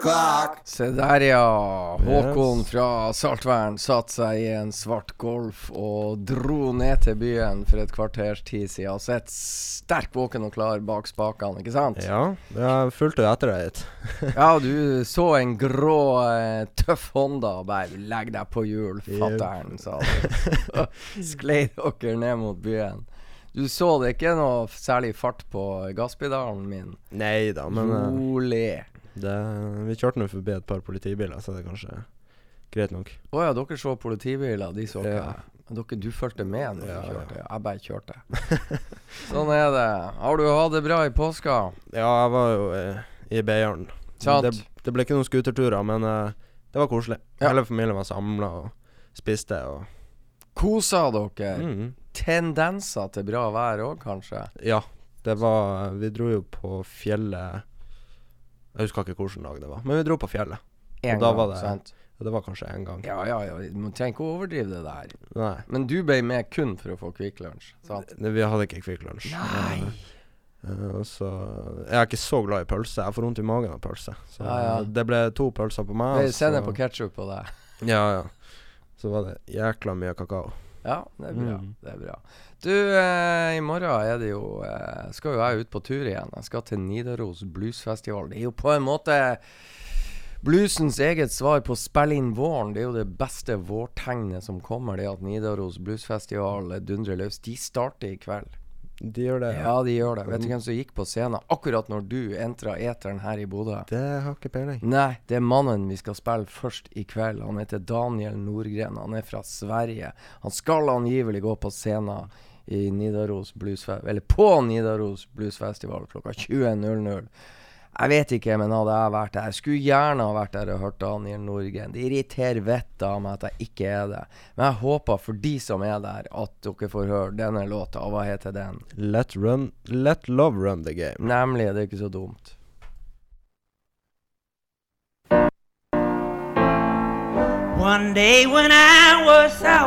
O'clock. Se der, ja. Håkon fra Saltvern satte seg i en svart Golf og dro ned til byen for et kvarters tid siden. Og sitter sterk våken og klar bak spakene, ikke sant? Ja, jeg fulgte etter deg hit. Ja, du så en grå, eh, tøff Honda og bare 'legg deg på hjul, fatter'n', sa du. Sklei dere ned mot byen. Du så det ikke noe særlig fart på gasspedalen min? Nei da, men eh, Rolig. Det, vi kjørte nå forbi et par politibiler, så det er kanskje greit nok. Å ja, dere så politibiler, de så Ja. Dere, du fulgte med når Ja, du kjørte? Jeg bare kjørte. sånn er det. Har du hatt det bra i påska? Ja, jeg var jo eh, i Beiarn. Det, det ble ikke noen skuterturer, men eh, det var koselig. Ja. Hele familien var samla og spiste og Kosa dere? Mhm. Tendenser til bra vær òg, kanskje? Ja. Det var Vi dro jo på fjellet Jeg husker ikke hvilken dag det var, men vi dro på fjellet. En da gang, var det- sant? Og det var kanskje én gang. Ja, ja, ja. Du trenger ikke å overdrive det der. Nei. Men du ble med kun for å få Kvikk Lunsj, sant? Ne, vi hadde ikke Kvikk Lunsj. Nei. Eh, så Jeg er ikke så glad i pølse. Jeg får vondt i magen av pølse. Så Ja, ja. det ble to pølser på meg. Vi og sender på ketsjup på deg. Ja, ja. Så var det jækla mye kakao. Ja, det er bra. Mm. Det er bra. Du, eh, i morgen er det jo eh, Skal jo jeg ut på tur igjen. Jeg skal til Nidaros bluesfestival. Det er jo på en måte bluesens eget svar på å spille inn våren. Det er jo det beste vårtegnet som kommer, det at Nidaros bluesfestival dundrer løs. De starter i kveld. De gjør det. Ja, de gjør det. Vet du hvem som gikk på scenen akkurat når du entra eteren her i Bodø? Det har ikke peiling. Nei, det er mannen vi skal spille først i kveld. Han heter Daniel Nordgren. Han er fra Sverige. Han skal angivelig gå på scenen i Nidaros Bluesfestival Eller på Nidaros Bluesfestival klokka 20.00. Jeg vet ikke, men hadde jeg vært der Jeg skulle gjerne ha vært der og hørt Daniel Norgen. Det irriterer vettet av meg at jeg ikke er det. Men jeg håper for de som er der, at dere får høre denne låta. Og hva heter den? Let, run, let love run the game. Nemlig, det er ikke så dumt. One day when I was out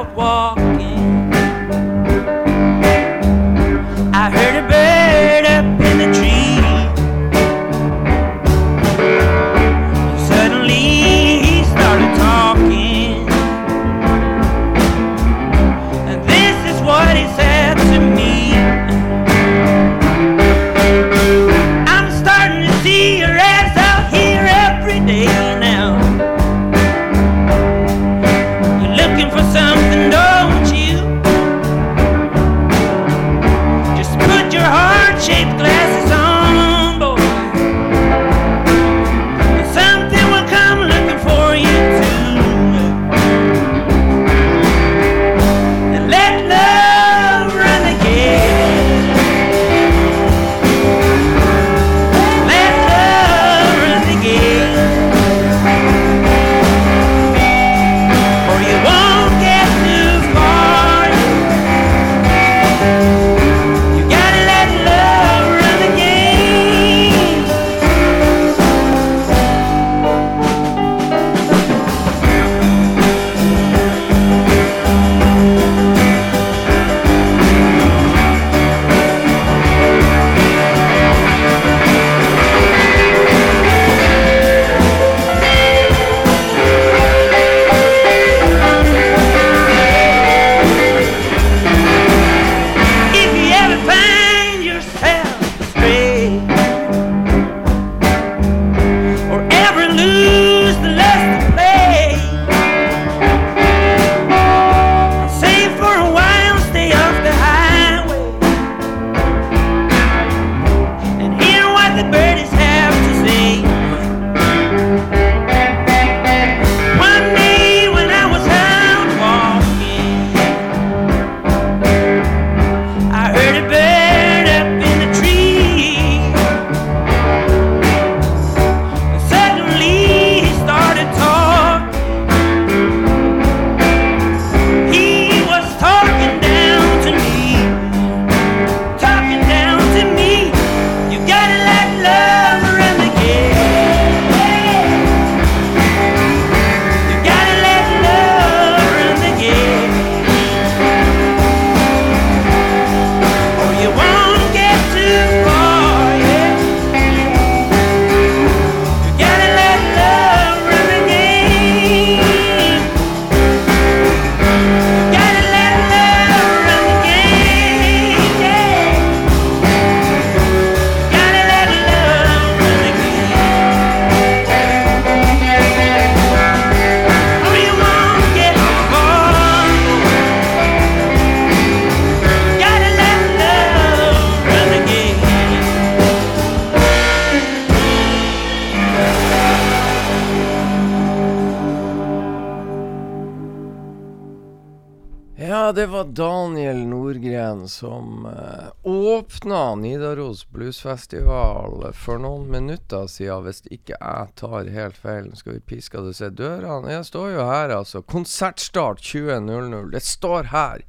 Bluesfestival for noen minutter siden, hvis ikke jeg tar helt feil. Nå skal vi piske det se dørene. Jeg står jo her, altså. Konsertstart 20.00. Det står her.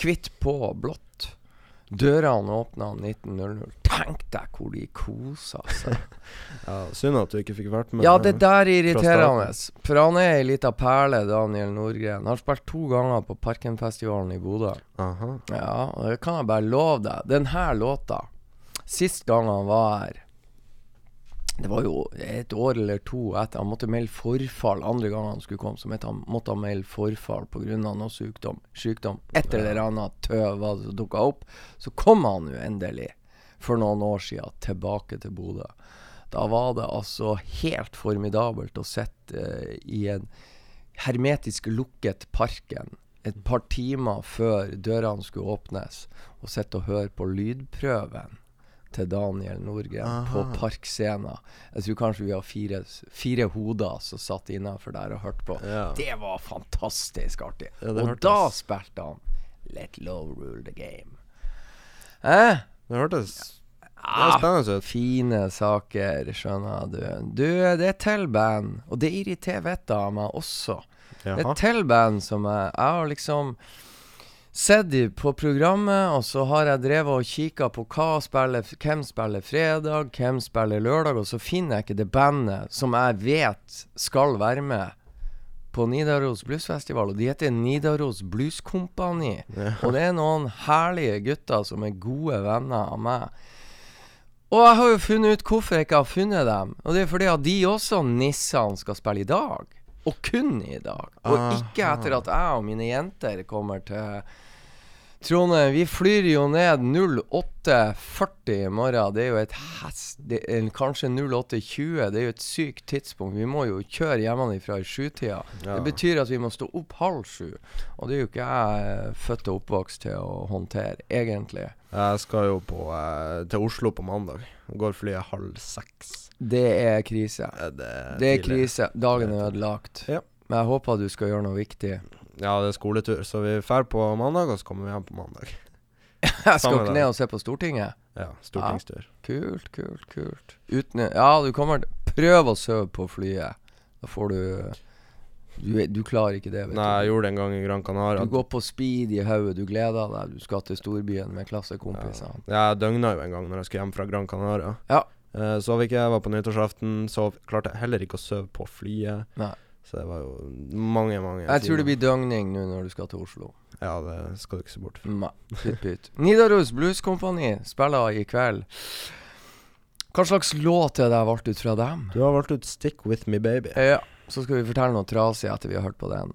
Hvitt på blått. Dørene åpna 19.00. Tenk deg hvor de kosa seg. Ja, synd at du ikke fikk vært med. Ja, det der er irriterende. For han er ei lita perle, Daniel Nordgren. Har spilt to ganger på Parkenfestivalen i Bodø. Ja, det kan jeg bare love deg. Den her låta Sist gang han var her Det var jo et år eller to etter Han måtte melde forfall andre gang han skulle komme. Så han, måtte han melde forfall pga. noe sykdom. sykdom. Et eller annet tøv var det som dukka opp. Så kom han jo endelig, for noen år siden, tilbake til Bodø. Da var det altså helt formidabelt å sitte eh, i en hermetisk lukket parken et par timer før dørene skulle åpnes, og sitte og høre på lydprøven til Daniel Nordgren på Parkscena. Jeg tror kanskje vi har fire, fire hoder som satt innafor der og hørte på. Ja. Det var fantastisk artig. Ja, og hørtes. da spilte han Let love rule the game. Eh? Det hørtes det Ah, er spennende ut. fine saker, skjønner du. Du, det er til band, og det irriterer vettet av meg også. Det er Jaha. til band som jeg Jeg har liksom sett de på programmet, og så har jeg drevet og kikka på spiller, hvem spiller fredag, hvem spiller lørdag, og så finner jeg ikke det bandet som jeg vet skal være med på Nidaros Bluesfestival, og de heter Nidaros Blueskompani. Og det er noen herlige gutter som er gode venner av meg. Og jeg har jo funnet ut hvorfor jeg ikke har funnet dem. Og det er fordi at de også, nissene, skal spille i dag. Og kun i dag. Og ikke etter at jeg og mine jenter kommer til Trondheim. Vi flyr jo ned 08.40 i morgen. Det er jo et hest... Det er kanskje 08.20. Det er jo et sykt tidspunkt. Vi må jo kjøre hjemmefra i sjutida. Ja. Det betyr at vi må stå opp halv sju. Og det er jo ikke jeg født og oppvokst til å håndtere, egentlig. Jeg skal jo på, eh, til Oslo på mandag. Går flyet halv seks. Det er krise. Er det, Det er krise. Dagen er ødelagt. Ja. Men jeg håper du skal gjøre noe viktig. Ja, det er skoletur, så vi drar på mandag, og så kommer vi hjem på mandag. Jeg skal ikke ned og se på Stortinget. Ja, stortingstur. Kult, kult, kult. Uten Ja, du kommer Prøv å sove på flyet. Da får du Du, du klarer ikke det, vet Nei, jeg gjorde det en gang i Gran Canaria. Du går på speed i hodet, du gleder deg. Du skal til storbyen med klassekompisene. Ja, jeg døgna jo en gang når jeg skulle hjem fra Gran Canaria. Ja. Eh, sov ikke, jeg var på nyttårsaften. Sov, klarte heller ikke å sove på flyet. Nei. Så det var jo mange, mange Jeg tror det blir døgning nå når du skal til Oslo. Ja, det skal du ikke se bort fra. Nei, pytt pytt. Nidaros Blues Company spiller i kveld. Hva slags låt er det jeg valgt ut fra dem? Du har valgt ut 'Stick With Me Baby'. Ja, så skal vi fortelle noe trasig etter vi har hørt på den.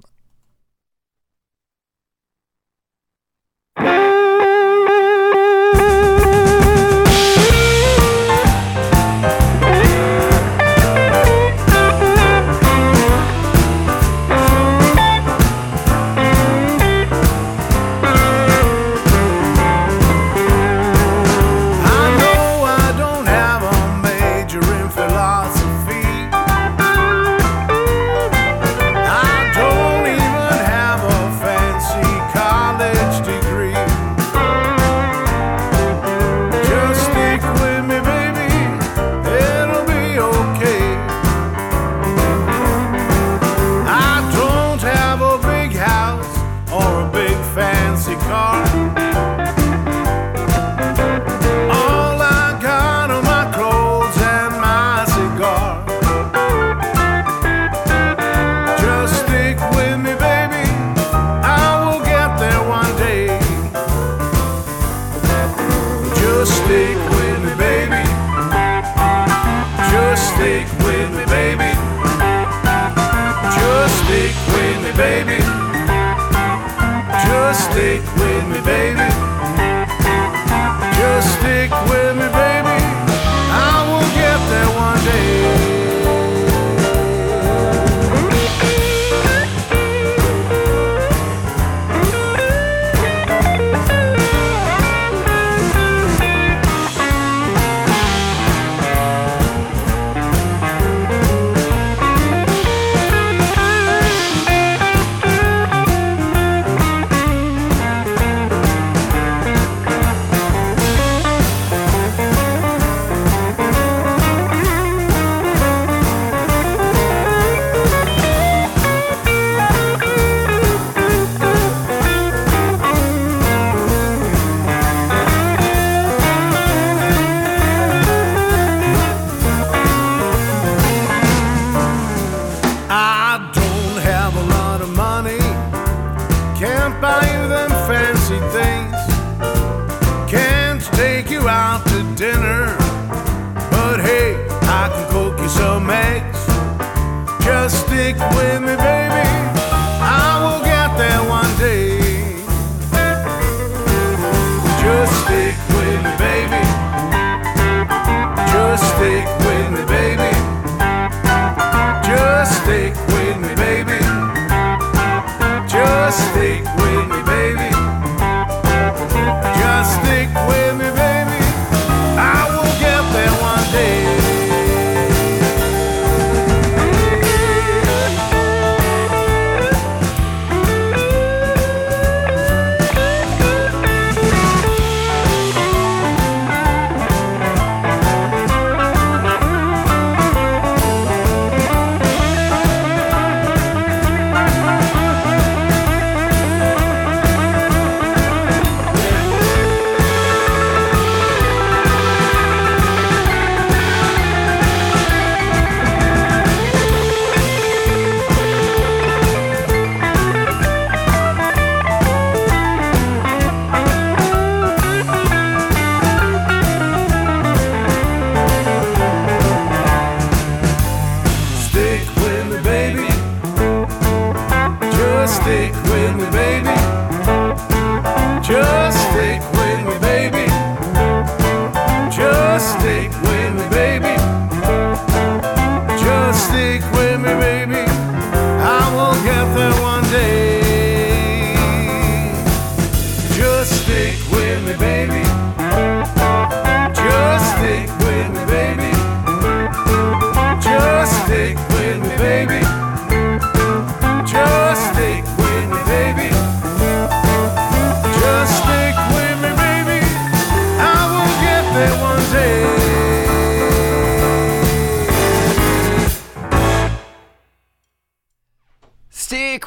Just stick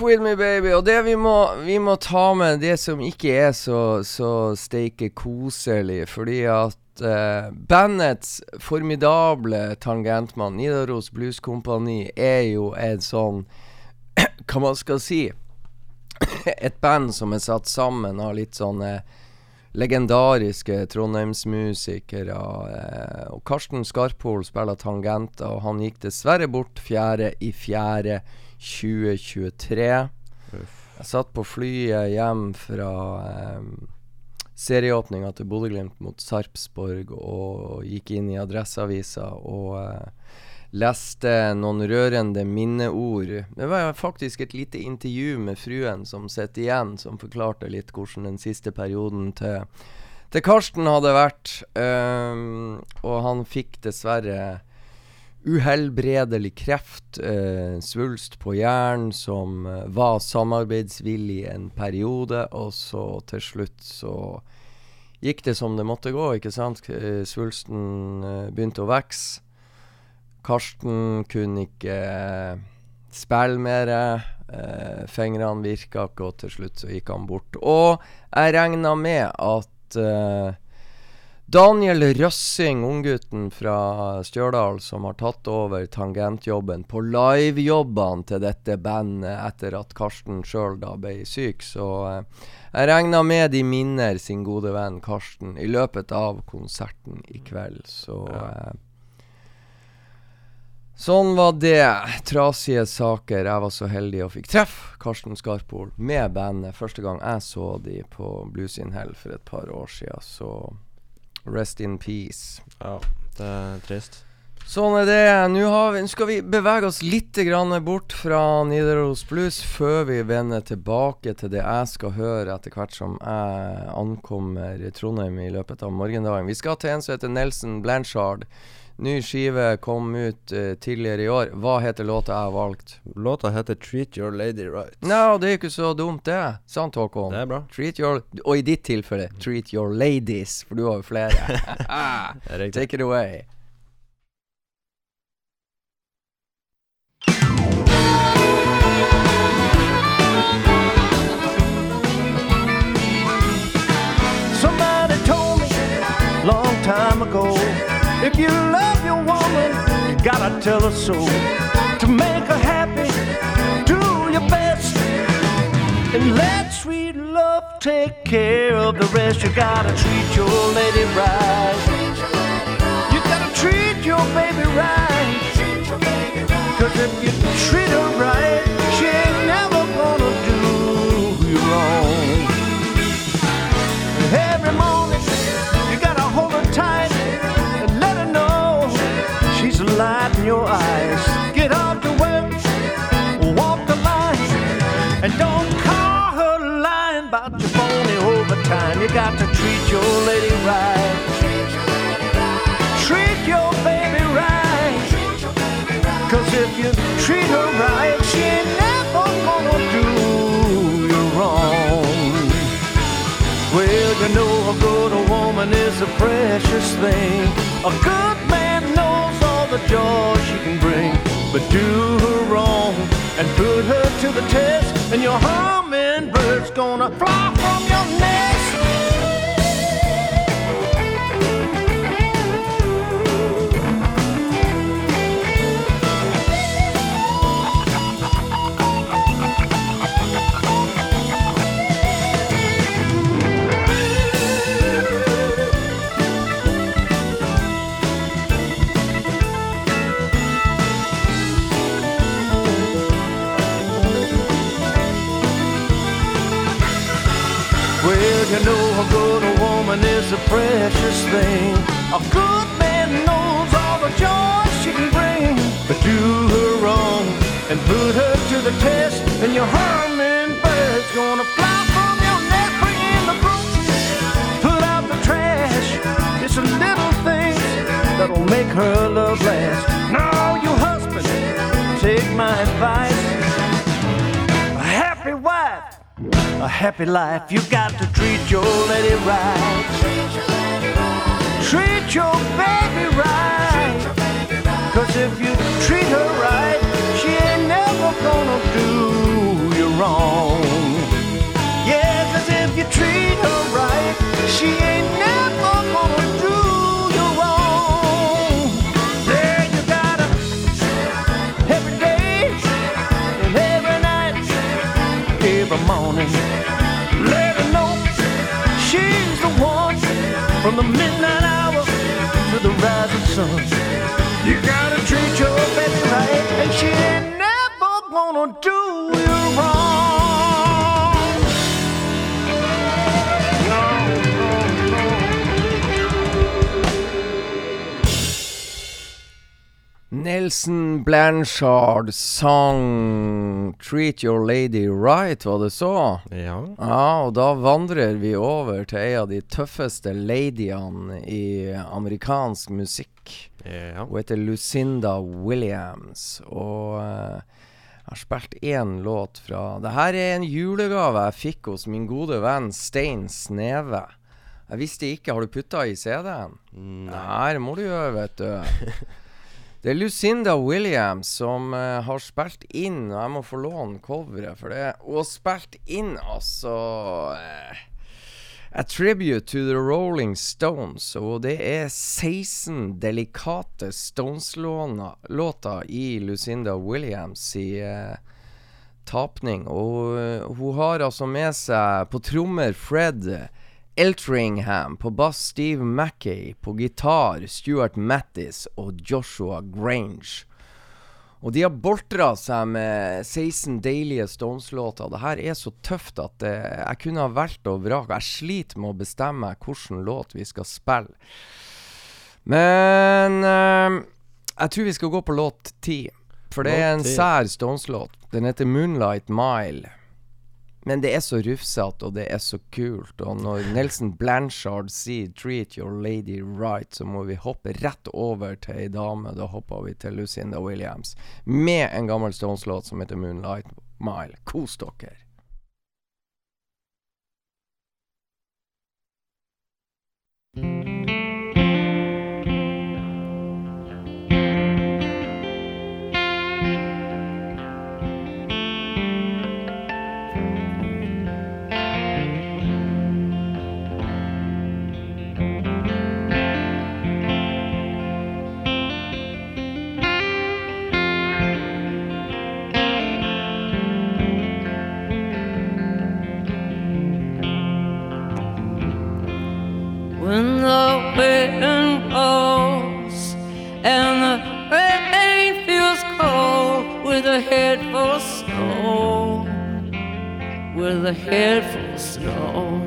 with me, baby. Og det vi må, vi må ta med det som ikke er så, så steike koselig, fordi at uh, bandets formidable tangentmann, Nidaros Blues Kompani, er jo en sånn Hva man skal si Et band som er satt sammen av litt sånne legendariske trondheimsmusikere. Eh, og Karsten Skarphol spiller tangenter, og han gikk dessverre bort fjerde i 4. 2023. Jeg satt på flyet hjem fra um, serieåpninga til Bodø-Glimt mot Sarpsborg og gikk inn i Adresseavisa og uh, leste noen rørende minneord. Det var faktisk et lite intervju med fruen som sitter igjen, som forklarte litt hvordan den siste perioden til, til Karsten hadde vært. Um, og han fikk dessverre uhelbredelig kreft, eh, svulst på hjernen, som eh, var samarbeidsvillig en periode, og så til slutt så gikk det som det måtte gå, ikke sant. Eh, svulsten eh, begynte å vokse. Karsten kunne ikke spille mer. Eh, fingrene virka ikke, og til slutt så gikk han bort. Og jeg regna med at eh, Daniel Røssing, unggutten fra Stjørdal, som har tatt over tangentjobben på livejobbene til dette bandet etter at Karsten sjøl da ble syk. Så eh, jeg regner med de minner sin gode venn Karsten i løpet av konserten i kveld. Så ja. Sånn var det. Trasige saker. Jeg var så heldig og fikk treffe Karsten Skarpol med bandet første gang jeg så de på Blues in Hell for et par år siden. Så rest in peace. Ja, det er trist. Sånn er det. Nå har vi, nå skal vi bevege oss litt grann bort fra Nidaros Blues før vi vender tilbake til det jeg skal høre etter hvert som jeg ankommer Trondheim i løpet av morgendagen. Vi skal til en som heter Nelson Blanchard. Ny skive kom ut uh, tidligere i år. Hva heter låta jeg har valgt? Låta heter 'Treat Your Lady Right'. No, det er ikke så dumt, det. Sant, Håkon? Det er bra. Treat your Og i ditt tilfelle, treat your ladies, for du har jo flere. Take it away. Somebody told me long time ago, if you love your woman, you gotta tell her so. To make her happy, do your best, and let sweet love take care of the rest. You gotta treat your lady right. You gotta treat your baby right. Cause if you treat her right, light in your eyes. Get out to work, walk the line, and don't call her lying about your phony overtime. You got to treat your lady right. Treat your baby right. Cause if you treat her right, she ain't never gonna do you wrong. Well, you know a good woman is a precious thing. A good man the joy she can bring. But do her wrong and put her to the test, and your hummingbird's gonna fly from your good woman is a precious thing. A good man knows all the joy she can bring. But do her wrong and put her to the test, and your hummingbird's gonna fly from your nest. Bring in the put out the trash. It's a little thing that'll make her love last. Now, you husband, take my advice. a happy life. You got to treat your lady right. Treat your baby right. Cause if you treat her right, she ain't never gonna do you wrong. Yeah, cause if you treat her right, she ain't never gonna do morning. Let her know she's the one from the midnight hour to the rising sun. You got Nelson Blanchard sang 'Treat Your Lady Right', var det så? Ja. Ja, og da vandrer vi over til ei av de tøffeste ladyene i amerikansk musikk. ja. Hun heter Lucinda Williams, og uh, jeg har spilt én låt fra Det her er en julegave jeg fikk hos min gode venn Stein Sneve. Jeg visste ikke. Har du putta i CD-en? Nei, det må du gjøre, vet du. Det er Lucinda Williams som uh, har spilt inn Og jeg må få låne coveret for det. Har spilt inn altså uh, A tribute to the Rolling Stones. Og det er 16 delikate Stones-låter i Lucinda Williams i uh, tapning. Og eh, hun har altså med seg på trommer Fred Eltringham, på bass Steve Mackey, på gitar Stuart Mattis og Joshua Grange. Og de har boltra seg med 16 deilige Stones-låter. Det her er så tøft at det, jeg kunne ha valgt og vraka. Jeg sliter med å bestemme hvilken låt vi skal spille. Men eh, jeg tror vi skal gå på låt ti. For det er en sær Stones-låt. Den heter 'Moonlight Mile'. Men det er så rufsete, og det er så kult. Og når Nelson Blanchard sier 'treat your lady right', så må vi hoppe rett over til ei dame. Da hopper vi til Lucinda Williams med en gammel Stones-låt som heter 'Moonlight Mile'. Kos dere. When the wind blows and the rain feels cold with a head full of snow, with a head full of snow.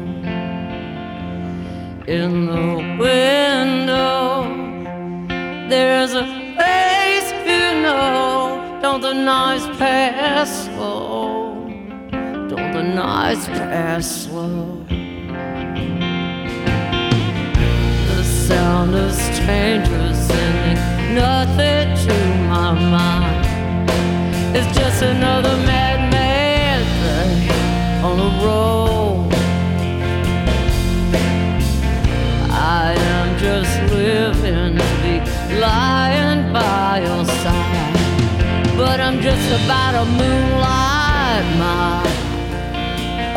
In the window, there's a face you know. Don't the nights pass slow? Don't the nights pass slow? Sound of strangers sending nothing to my mind. It's just another madman thing on the road. I am just living to be lying by your side. But I'm just about a moonlight mile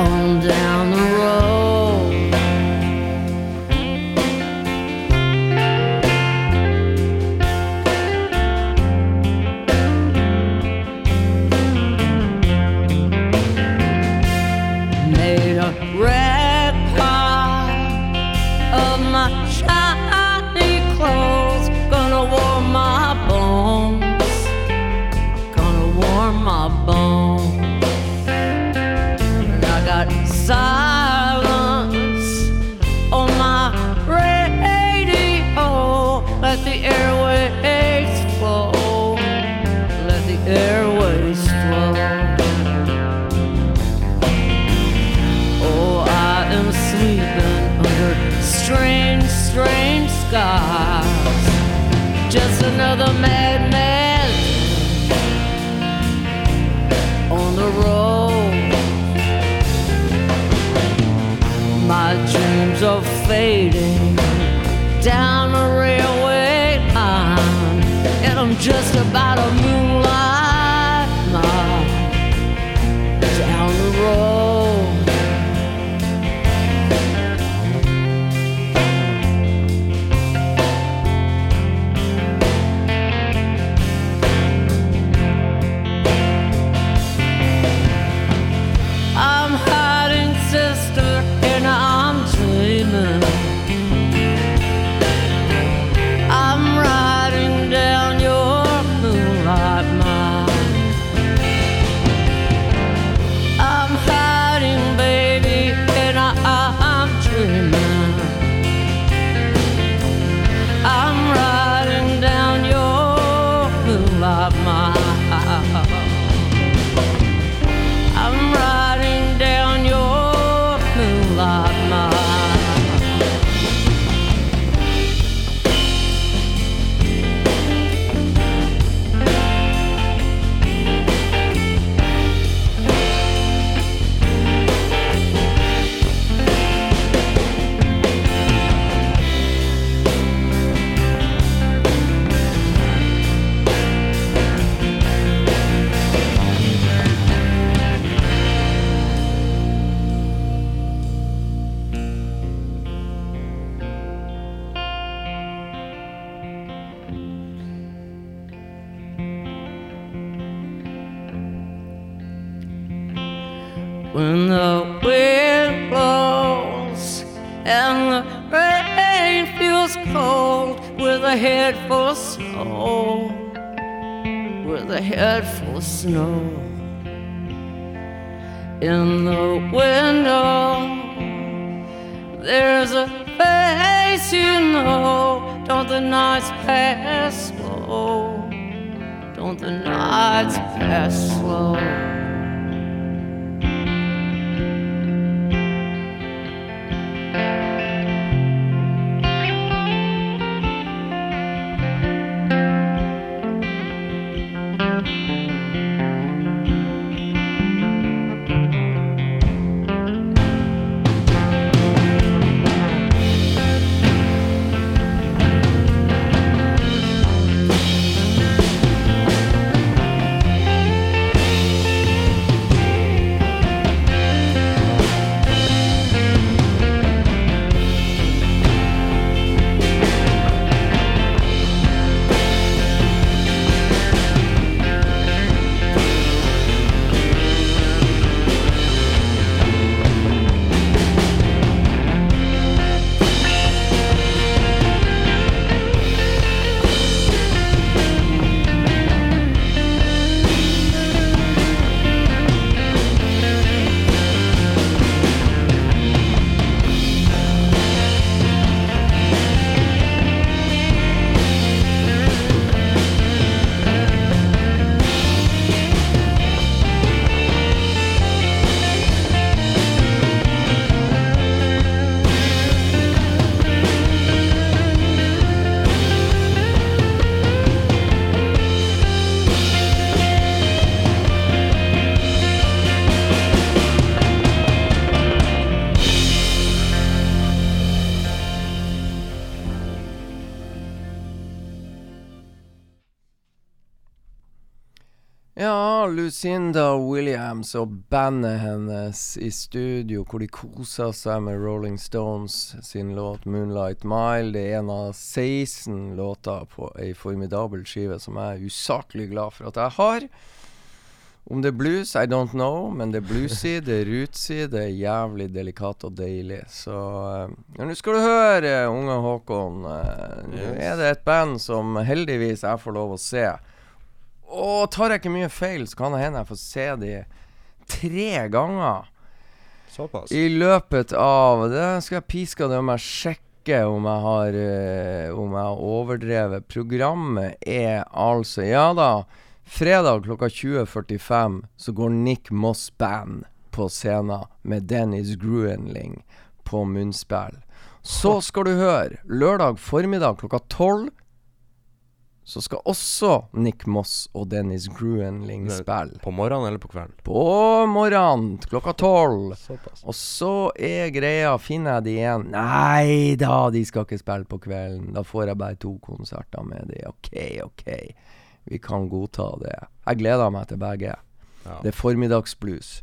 on down the road. Williams og bandet hennes i studio, hvor de koser seg med Rolling Stones sin låt 'Moonlight Mile'. Det er en av 16 låter på ei formidabel skive som jeg er usaklig glad for at jeg har. Om det er blues, I don't know, men det er bluesy, det er rootsy, det er jævlig delikat og deilig. Så eh, ja, nå skal du høre, unge Håkon. eh, Nå er det et band som heldigvis jeg får lov å se. Og tar jeg ikke mye feil, så kan det hende jeg får se de tre ganger Såpass. i løpet av Det skal jeg piske det om jeg sjekker om jeg har uh, Om jeg har overdrevet. Programmet er altså Ja da. Fredag klokka 20.45 så går Nick Moss Band på scenen med Dennis Gruenling på munnspill. Så skal du høre, lørdag formiddag klokka 12 så skal også Nick Moss og Dennis Gruenling spille. På morgenen eller på kvelden? På morgenen klokka tolv. Og så er greia Finner jeg de igjen? Nei da, de skal ikke spille på kvelden. Da får jeg bare to konserter med de. OK, OK. Vi kan godta det. Jeg gleder meg til begge. Ja. Det er formiddagsblues.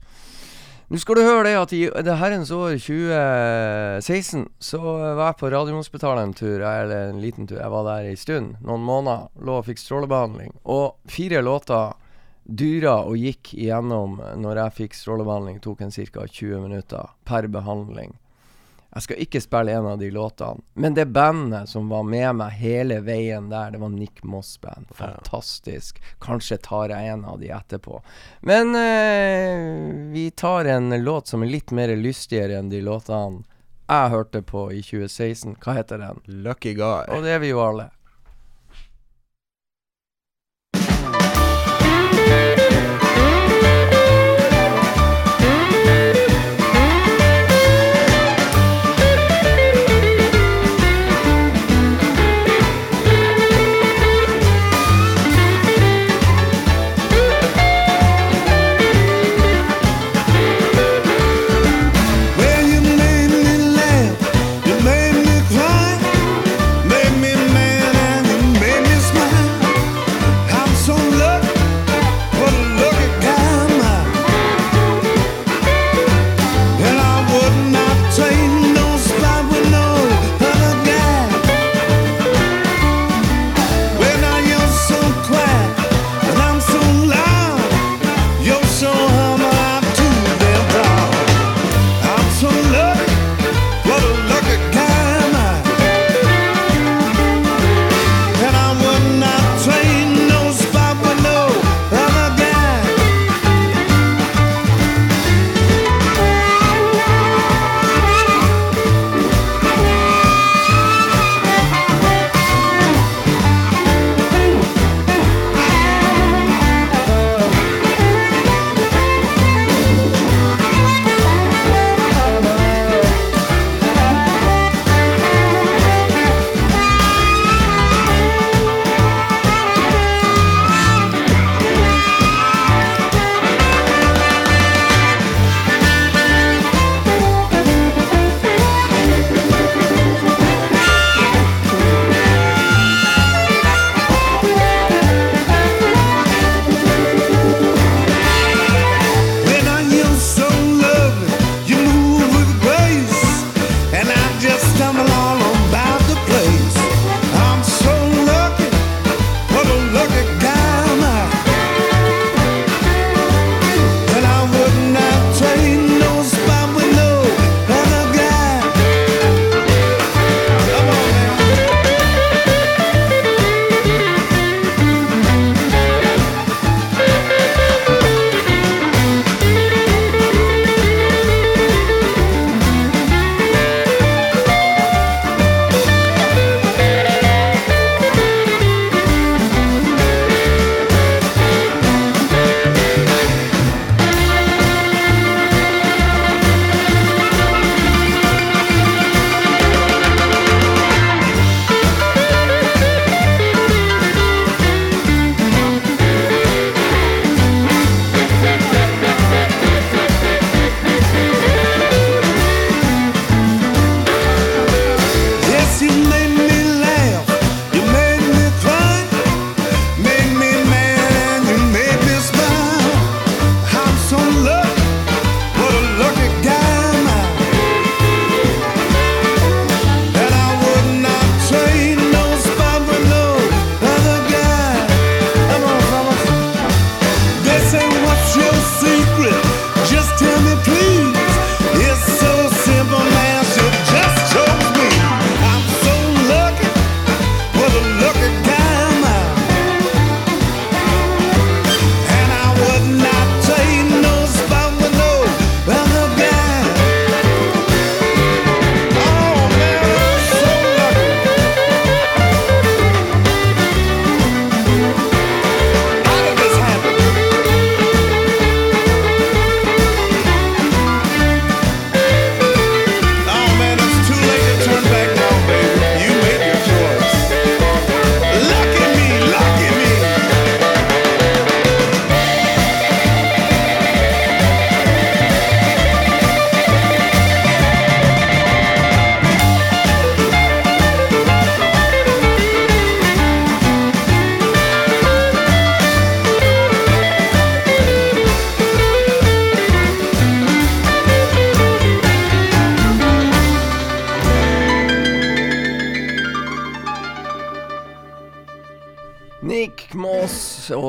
Nå skal du høre det at i det herrens år 2016 så var jeg på Radiumhospitalet en tur, eller en liten tur. Jeg var der ei stund, noen måneder. Lå og fikk strålebehandling. Og fire låter dyra og gikk igjennom når jeg fikk strålebehandling. Tok en ca. 20 minutter per behandling. Jeg skal ikke spille en av de låtene, men det bandet som var med meg hele veien der, det var Nick Moss Band. Fantastisk. Kanskje tar jeg en av de etterpå. Men eh, vi tar en låt som er litt mer lystigere enn de låtene jeg hørte på i 2016. Hva heter den? Lucky guy. Og det er vi jo alle.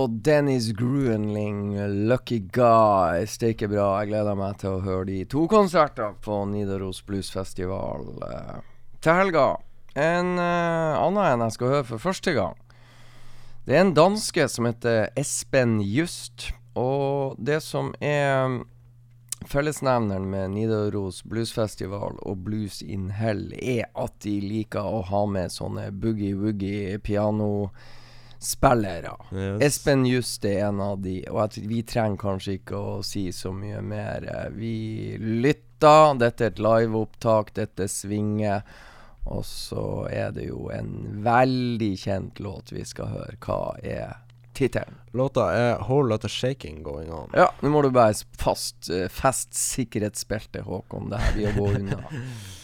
Dennis Gruenling, 'Lucky Guy'. Steike bra. Jeg gleder meg til å høre de to konserter på Nidaros Bluesfestival uh, til helga. En uh, annen enn jeg skal høre for første gang. Det er en danske som heter Espen Just. Og det som er fellesnevneren med Nidaros Bluesfestival og Blues in Hell, er at de liker å ha med sånne boogie-woogie pianospillere. Yes. Espen Just er en av de, og vi trenger kanskje ikke å si så mye mer. Eh, Vi lytter, dette er et liveopptak, dette svinger. Og så er det jo en veldig kjent låt vi skal høre. Hva er tittelen? Låta er 'Whole Lot of Shaking Going On'. Ja, nå må du bare fast, eh, fest sikkerhetsbeltet, Håkon. Det her blir å gå unna.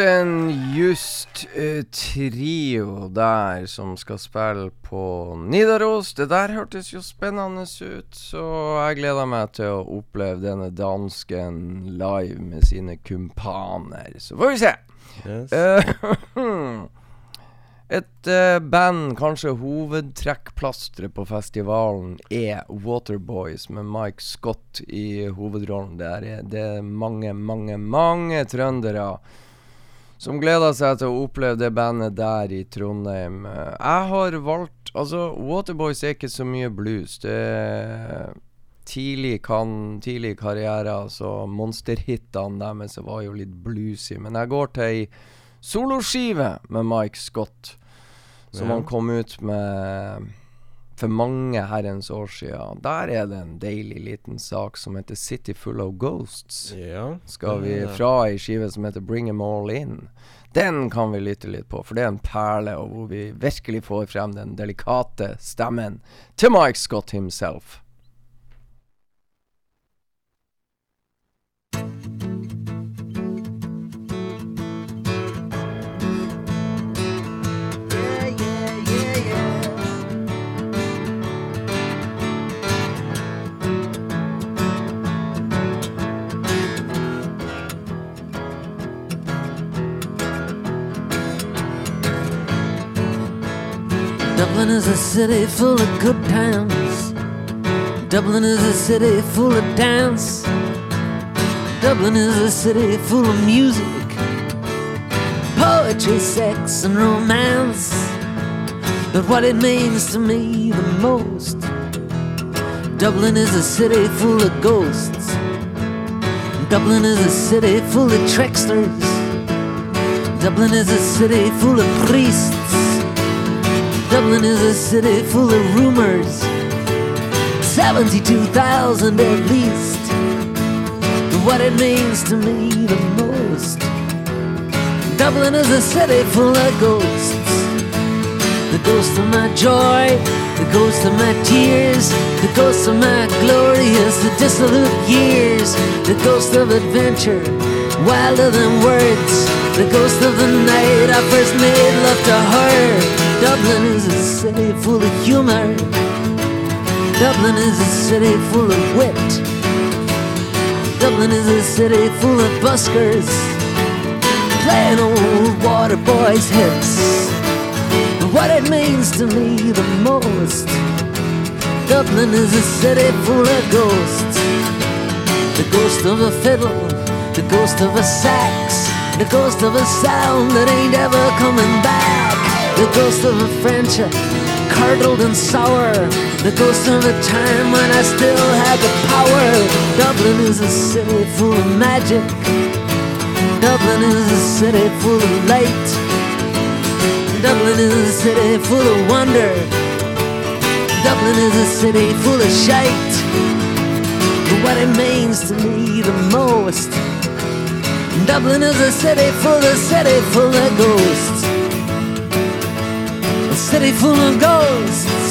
Espen Just uh, Trio der, som skal spille på Nidaros. Det der hørtes jo spennende ut, så jeg gleder meg til å oppleve denne dansken live med sine kumpaner. Så får vi se. Yes. Eh, Et uh, band, kanskje hovedtrekkplasteret på festivalen, er Waterboys med Mike Scott i hovedrollen. Der er det er mange, mange, mange trøndere som gleder seg til å oppleve det bandet der i Trondheim. Jeg har valgt Altså, Waterboys er ikke så mye blues. Det er tidlig, kan, tidlig karriere, altså monsterhitene deres var jo litt bluesy. Men jeg går til ei soloskive med Mike Scott, som Ja. han kom ut med for mange herrens år siden. Der er det en deilig liten sak som heter 'City Full of Ghosts'. Ja. Skal vi fra ei skive som heter 'Bring Them All In'. Den kan vi lytte litt på, for det er en perle, og hvor vi virkelig får frem den delikate stemmen til Mike Scott himself. Is a city full of good times. Dublin is a city full of dance. Dublin is a city full of music, poetry, sex, and romance. But what it means to me the most, Dublin is a city full of ghosts. Dublin is a city full of tricksters. Dublin is a city full of priests. Dublin is a city full of rumors. 72,000 at least. What it means to me the most. Dublin is a city full of ghosts. The ghost of my joy, the ghost of my tears, the ghost of my glorious, the dissolute years, the ghost of adventure, wilder than words, the ghost of the night I first made love to her. Dublin is a city full of humor. Dublin is a city full of wit. Dublin is a city full of buskers playing old water boys hits. What it means to me the most. Dublin is a city full of ghosts. The ghost of a fiddle, the ghost of a sax, the ghost of a sound that ain't ever coming back. The ghost of a friendship, uh, curdled and sour. The ghost of a time when I still had the power. Dublin is a city full of magic. Dublin is a city full of light. Dublin is a city full of wonder. Dublin is a city full of shite. But what it means to me the most. Dublin is a city full of city full of ghosts. City full of ghosts.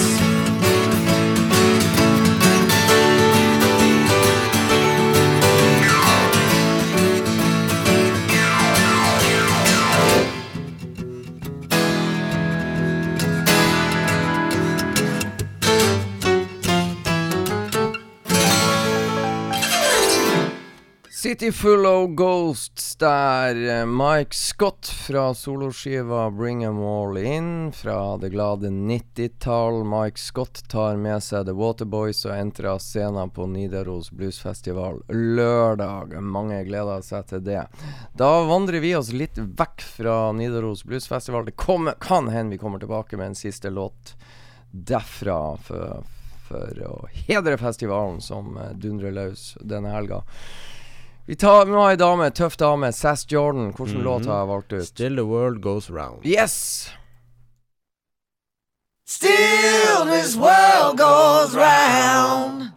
City Full of Ghosts der. eh, Mike Scott fra soloskiva Bring 'Em All In fra det glade 90-tall. Mike Scott tar med seg The Waterboys og entrer scenen på Nidaros Bluesfestival lørdag. Mange gleder seg til det. Da vandrer vi oss litt vekk fra Nidaros Bluesfestival. Det kommer, kan hende vi kommer tilbake med en siste låt derfra for, for å hedre festivalen som eh, dundrer løs denne helga. Vi tar med ei dame, tøff dame, Sass Jordan. Hvilken Mhm. låt har jeg valgt ut? Still the world goes round. Yes! Still, this world goes round,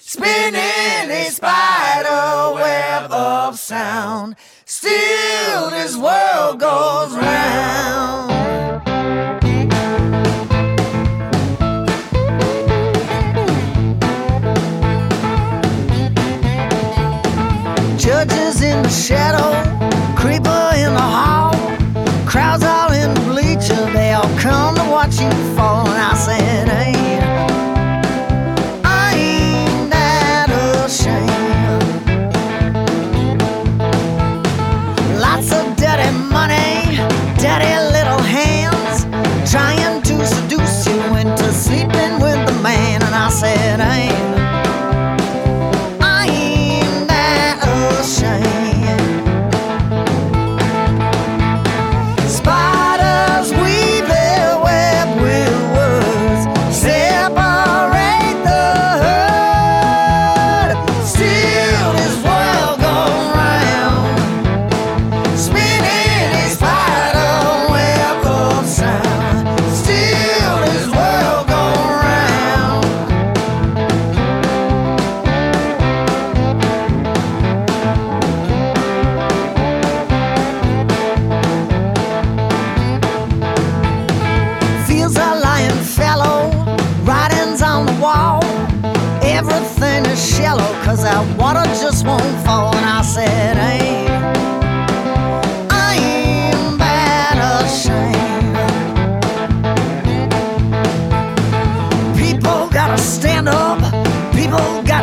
spinning a spider web of sound. Still, this world goes round. Shadow,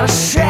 shit.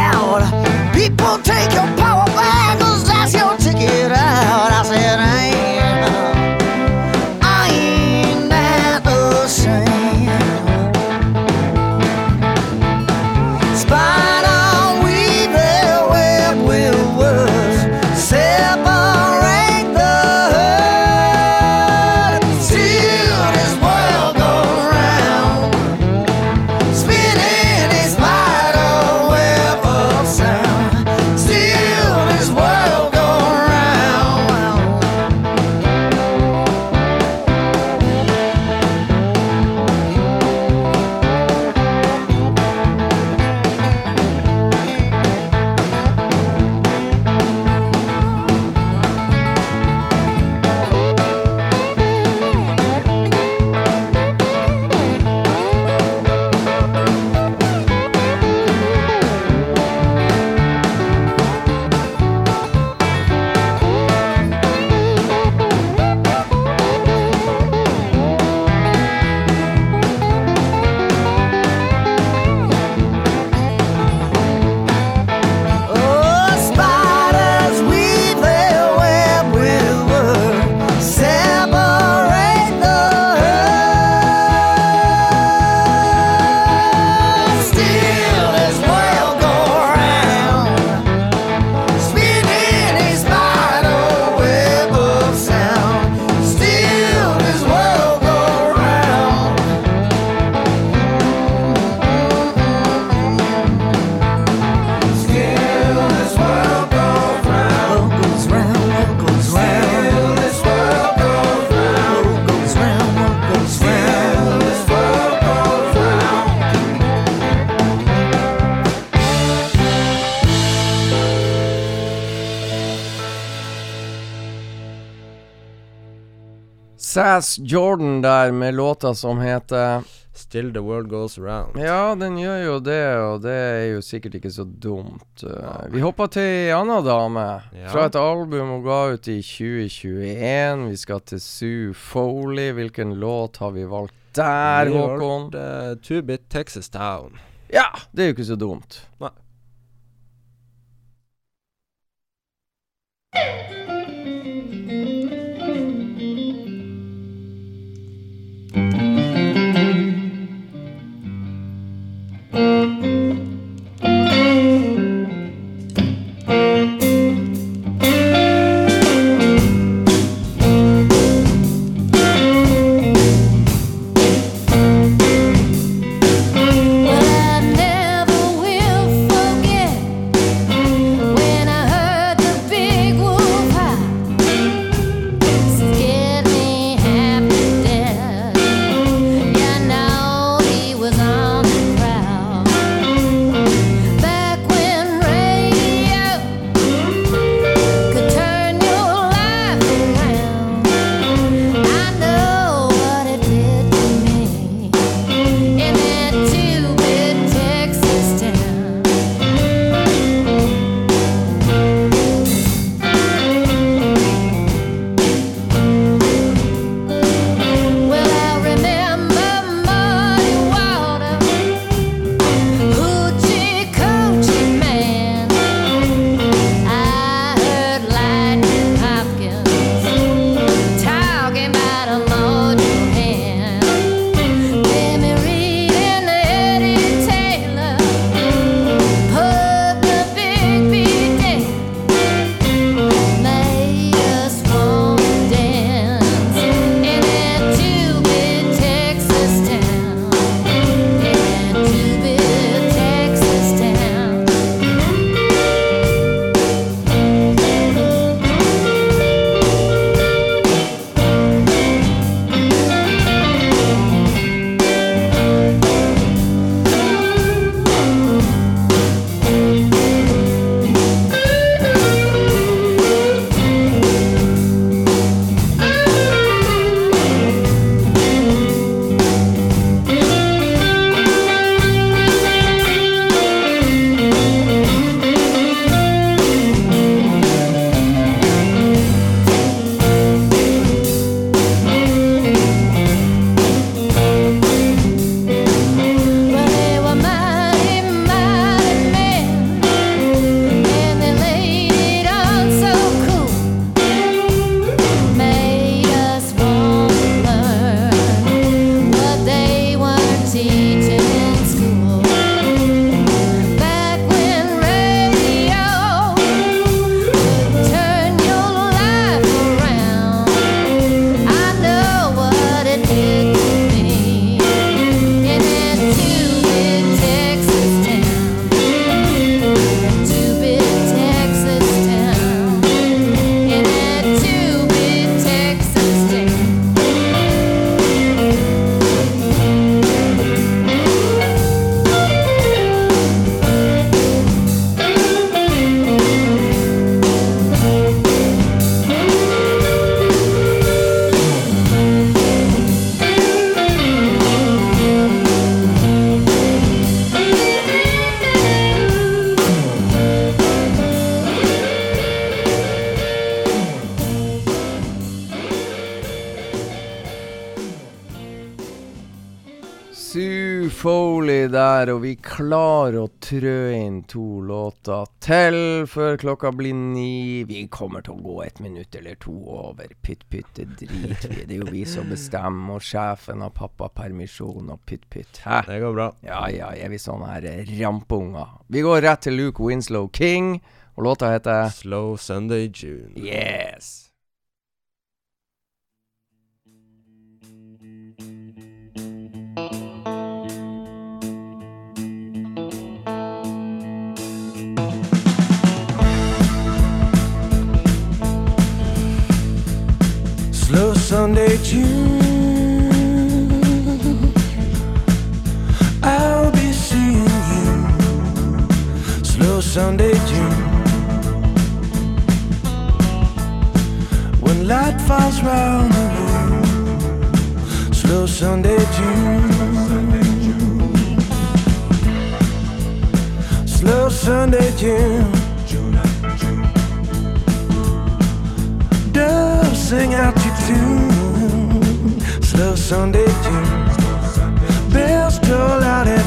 Sass Jordan der med låta som heter Still the world goes around. Ja, den gjør jo det, og det er jo sikkert ikke så dumt. Uh, vi hopper til ei anna dame, Ja. fra et album hun ga ut i 2021. Vi skal til Sue Foley. Hvilken låt har vi valgt der, Vi Håkon? valgte, uh, Two Bit Texas Town. Ja, det er jo ikke så dumt. Nei. Klarer å trø inn to låter til før klokka blir ni. Vi kommer til å gå et minutt eller to over. Pytt, pytt, det driter vi. Det er jo vi som bestemmer, og sjefen har pappapermisjon og pytt, pytt. Hæ? Det går bra. Ja ja, er vi sånne her rampeunger? Vi går rett til Luke Winslow King, og låta heter Slow Sunday June. Yes. Sunday June. I'll be seeing you. Slow Sunday June. When light falls round the room. Slow Sunday June. Slow Sunday June. Doves sing out your. Slow Sunday tune. Bells toll out at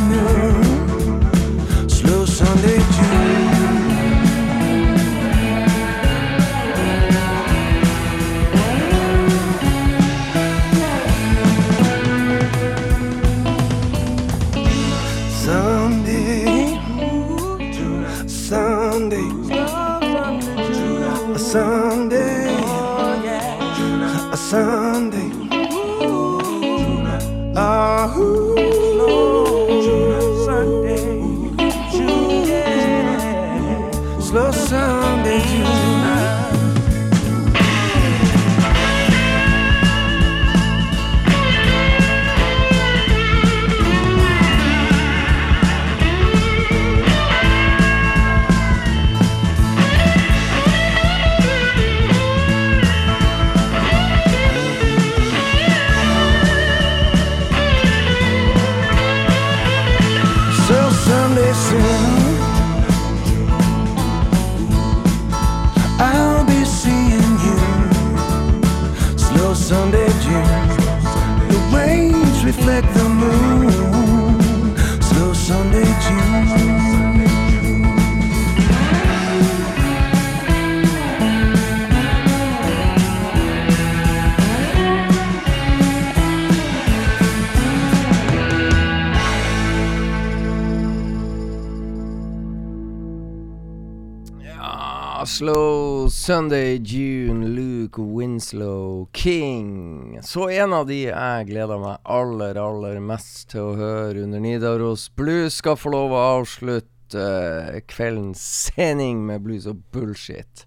Ja, Slow Sunday June, Luke Winslow King. Så en av de jeg gleder meg aller, aller mest til å høre under Nidaros Blues, skal få lov å avslutte kveldens sending med blues og bullshit.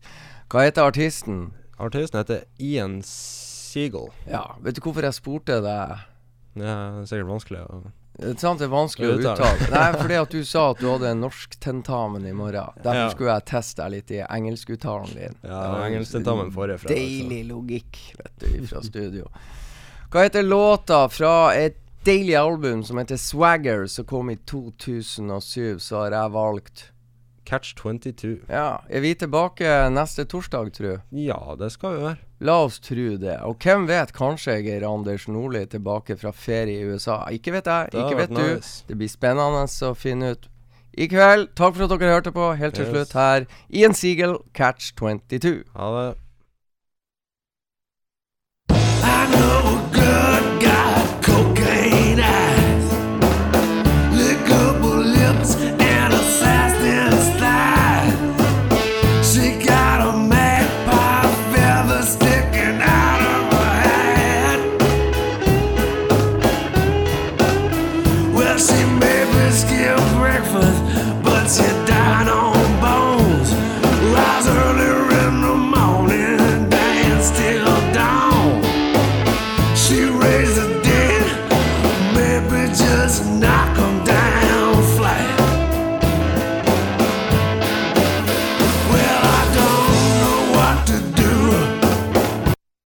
Hva heter artisten? Artisten heter Ian Seagull. Ja, vet du hvorfor jeg spurte deg? Det er sikkert vanskelig å sant det er vanskelig å Uttale. Nei, fordi at du sa at du hadde en norsktentamen i morgen. Derfor Ja. skulle jeg teste deg litt i engelskuttalen din. Ja, engelsktentamen forrige fredag. Deilig logikk, vet du, fra studio. Hva heter låta fra et deilig album som heter Swagger, som kom i 2007, så har jeg valgt Catch 22. Ja, er vi tilbake neste torsdag, tru? Ja, det skal vi være. La oss tro det. Og hvem vet, kanskje Geir Anders Nordli tilbake fra ferie i USA. Ikke vet jeg, ikke vet vært du. nice. Det blir spennende å finne ut. I kveld, takk for at dere hørte på. Helt til Yes. slutt her, Ian Siegel, Catch 22. Ha det.